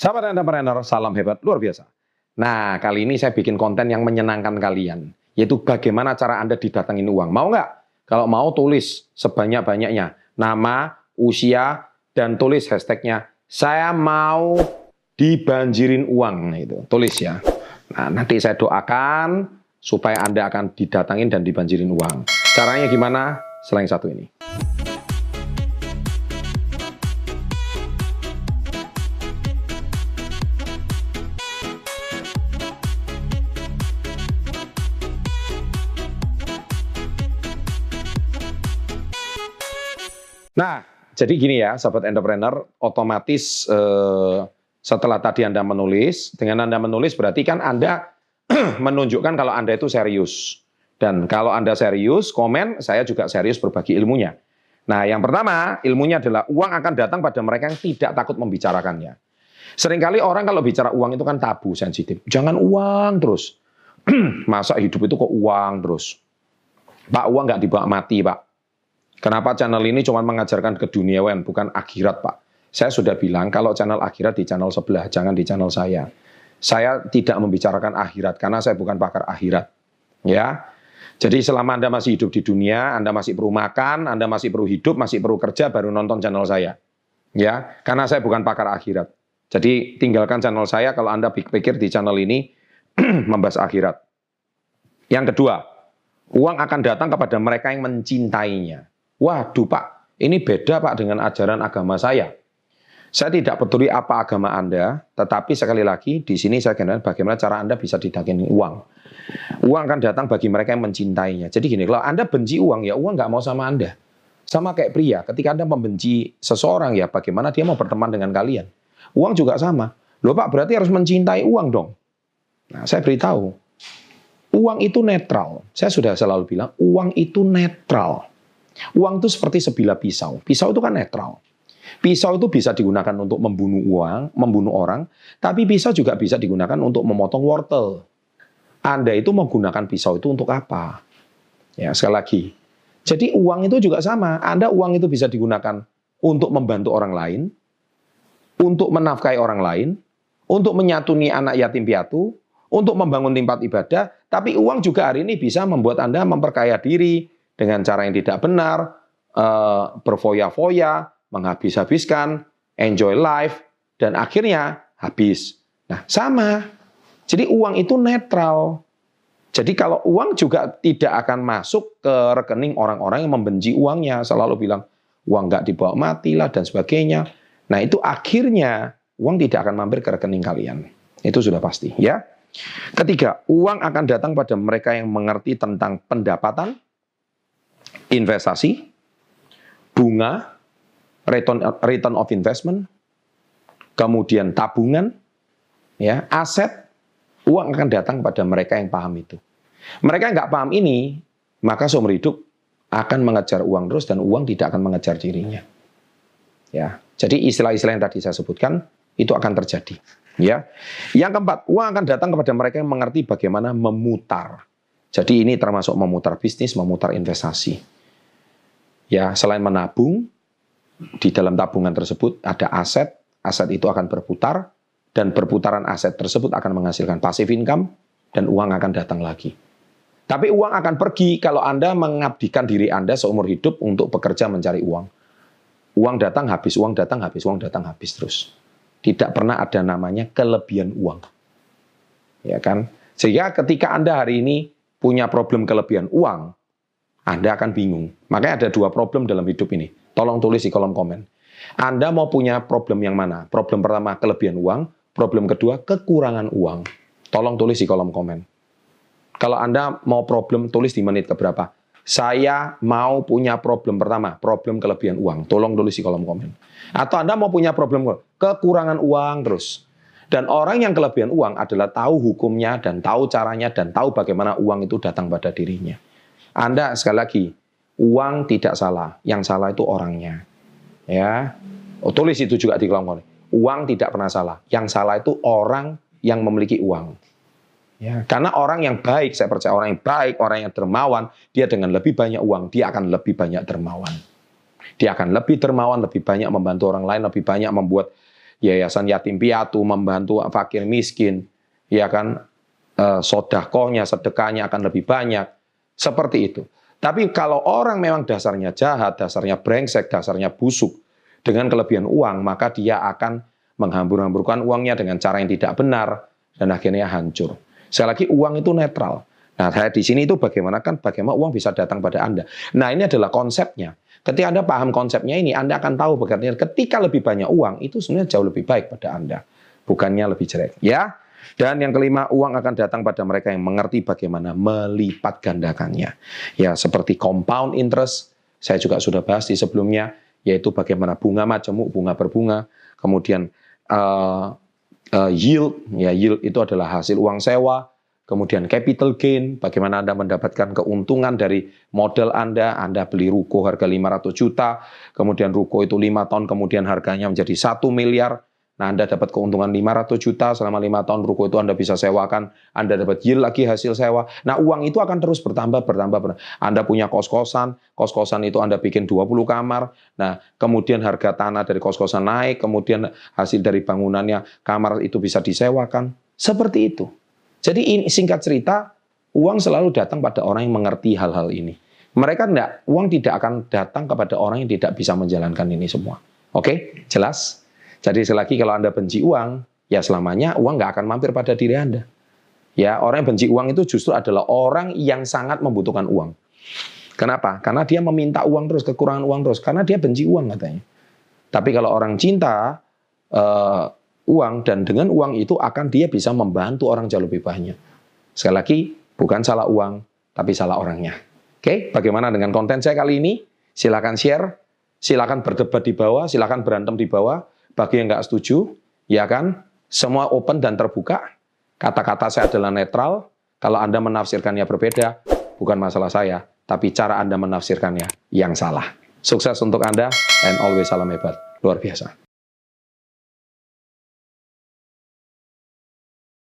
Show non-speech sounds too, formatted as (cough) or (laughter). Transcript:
Sahabat entrepreneur, salam hebat luar biasa. Nah, kali ini saya bikin konten yang menyenangkan kalian, yaitu bagaimana cara Anda didatangin uang. Mau nggak? Kalau mau tulis sebanyak-banyaknya nama, usia, dan tulis hashtagnya saya mau dibanjirin uang. Itu tulis ya. Nah, nanti saya doakan supaya Anda akan didatangin dan dibanjirin uang. Caranya gimana? Selain satu ini. Nah, jadi gini ya, sahabat entrepreneur, otomatis eh, setelah tadi Anda menulis, dengan Anda menulis berarti kan Anda (clears throat) menunjukkan kalau Anda itu serius. Dan kalau Anda serius, komen, saya juga serius berbagi ilmunya. Nah, yang pertama, ilmunya adalah uang akan datang pada mereka yang tidak takut membicarakannya. Seringkali orang kalau bicara uang itu kan tabu, sensitif. Jangan uang terus. (clears throat) Masa hidup itu kok uang terus. Pak, uang nggak dibawa mati, Pak. Kenapa channel ini cuma mengajarkan ke duniawan, bukan akhirat, Pak? Saya sudah bilang, kalau channel akhirat di channel sebelah, jangan di channel saya. Saya tidak membicarakan akhirat, karena saya bukan pakar akhirat. Ya, jadi selama Anda masih hidup di dunia, Anda masih perlu makan, Anda masih perlu hidup, masih perlu kerja, baru nonton channel saya. Ya, karena saya bukan pakar akhirat. Jadi tinggalkan channel saya kalau Anda pikir di channel ini (clears throat) membahas akhirat. Yang kedua, uang akan datang kepada mereka yang mencintainya. Waduh Pak, ini beda Pak dengan ajaran agama saya. Saya tidak peduli apa agama Anda, tetapi sekali lagi di sini saya kenal bagaimana cara Anda bisa didagingin uang. Uang akan datang bagi mereka yang mencintainya. Jadi gini, kalau Anda benci uang, ya uang nggak mau sama Anda. Sama kayak pria, ketika Anda membenci seseorang, ya bagaimana dia mau berteman dengan kalian. Uang juga sama. Loh Pak, berarti harus mencintai uang dong. Nah, saya beritahu, uang itu netral. Saya sudah selalu bilang, uang itu netral. Uang itu seperti sebilah pisau. Pisau itu kan netral. Pisau itu bisa digunakan untuk membunuh uang, membunuh orang, tapi pisau juga bisa digunakan untuk memotong wortel. Anda itu menggunakan pisau itu untuk apa? Ya, sekali lagi. Jadi uang itu juga sama. Anda uang itu bisa digunakan untuk membantu orang lain, untuk menafkahi orang lain, untuk menyatuni anak yatim piatu, untuk membangun tempat ibadah, tapi uang juga hari ini bisa membuat Anda memperkaya diri, dengan cara yang tidak benar, uh, berfoya-foya, menghabis-habiskan, enjoy life, dan akhirnya habis. Nah, sama. Jadi uang itu netral. Jadi kalau uang juga tidak akan masuk ke rekening orang-orang yang membenci uangnya, selalu bilang uang nggak dibawa mati lah dan sebagainya. Nah itu akhirnya uang tidak akan mampir ke rekening kalian. Itu sudah pasti ya. Ketiga, uang akan datang pada mereka yang mengerti tentang pendapatan, investasi, bunga, return, return of investment, kemudian tabungan, ya aset, uang akan datang pada mereka yang paham itu. Mereka nggak paham ini, maka seumur hidup akan mengejar uang terus dan uang tidak akan mengejar dirinya. Ya, jadi istilah-istilah yang tadi saya sebutkan itu akan terjadi. Ya, yang keempat, uang akan datang kepada mereka yang mengerti bagaimana memutar. Jadi ini termasuk memutar bisnis, memutar investasi. Ya, selain menabung, di dalam tabungan tersebut ada aset, aset itu akan berputar, dan perputaran aset tersebut akan menghasilkan passive income, dan uang akan datang lagi. Tapi uang akan pergi kalau Anda mengabdikan diri Anda seumur hidup untuk bekerja mencari uang. Uang datang habis, uang datang habis, uang datang habis terus. Tidak pernah ada namanya kelebihan uang. Ya kan? Sehingga ketika Anda hari ini punya problem kelebihan uang, anda akan bingung. Makanya ada dua problem dalam hidup ini. Tolong tulis di kolom komen. Anda mau punya problem yang mana? Problem pertama, kelebihan uang. Problem kedua, kekurangan uang. Tolong tulis di kolom komen. Kalau Anda mau problem, tulis di menit keberapa. Saya mau punya problem pertama, problem kelebihan uang. Tolong tulis di kolom komen. Atau Anda mau punya problem kekurangan uang terus. Dan orang yang kelebihan uang adalah tahu hukumnya dan tahu caranya dan tahu bagaimana uang itu datang pada dirinya. Anda sekali lagi, uang tidak salah, yang salah itu orangnya. Ya, oh, tulis itu juga di kolom. Uang tidak pernah salah, yang salah itu orang yang memiliki uang. Ya, karena orang yang baik, saya percaya orang yang baik, orang yang dermawan, dia dengan lebih banyak uang, dia akan lebih banyak dermawan. Dia akan lebih dermawan, lebih banyak membantu orang lain, lebih banyak membuat yayasan yatim piatu, membantu fakir miskin, ya kan, e, sodakohnya, sedekahnya akan lebih banyak. Seperti itu. Tapi kalau orang memang dasarnya jahat, dasarnya brengsek, dasarnya busuk, dengan kelebihan uang, maka dia akan menghambur-hamburkan uangnya dengan cara yang tidak benar, dan akhirnya hancur. Sekali lagi, uang itu netral. Nah, saya di sini itu bagaimana kan bagaimana uang bisa datang pada Anda. Nah, ini adalah konsepnya. Ketika Anda paham konsepnya ini, Anda akan tahu bagaimana ketika lebih banyak uang itu sebenarnya jauh lebih baik pada Anda, bukannya lebih jelek, ya. Dan yang kelima, uang akan datang pada mereka yang mengerti bagaimana melipat gandakannya. Ya, seperti compound interest, saya juga sudah bahas di sebelumnya, yaitu bagaimana bunga majemuk, bunga berbunga, kemudian uh, uh, yield, ya yield itu adalah hasil uang sewa, kemudian capital gain, bagaimana Anda mendapatkan keuntungan dari modal Anda, Anda beli ruko harga 500 juta, kemudian ruko itu 5 tahun, kemudian harganya menjadi 1 miliar, nah Anda dapat keuntungan 500 juta, selama 5 tahun ruko itu Anda bisa sewakan, Anda dapat yield lagi hasil sewa, nah uang itu akan terus bertambah, bertambah. Anda punya kos-kosan, kos-kosan itu Anda bikin 20 kamar, nah kemudian harga tanah dari kos-kosan naik, kemudian hasil dari bangunannya kamar itu bisa disewakan, seperti itu. Jadi singkat cerita, uang selalu datang pada orang yang mengerti hal-hal ini. Mereka tidak, uang tidak akan datang kepada orang yang tidak bisa menjalankan ini semua. Oke, jelas? Jadi selagi kalau Anda benci uang, ya selamanya uang nggak akan mampir pada diri Anda. Ya, orang yang benci uang itu justru adalah orang yang sangat membutuhkan uang. Kenapa? Karena dia meminta uang terus, kekurangan uang terus. Karena dia benci uang katanya. Tapi kalau orang cinta, eh, uang dan dengan uang itu akan dia bisa membantu orang jauh lebih banyak. Sekali lagi, bukan salah uang, tapi salah orangnya. Oke, bagaimana dengan konten saya kali ini? Silakan share, silakan berdebat di bawah, silakan berantem di bawah. Bagi yang nggak setuju, ya kan, semua open dan terbuka. Kata-kata saya adalah netral. Kalau Anda menafsirkannya berbeda, bukan masalah saya, tapi cara Anda menafsirkannya yang salah. Sukses untuk Anda, and always salam hebat. Luar biasa.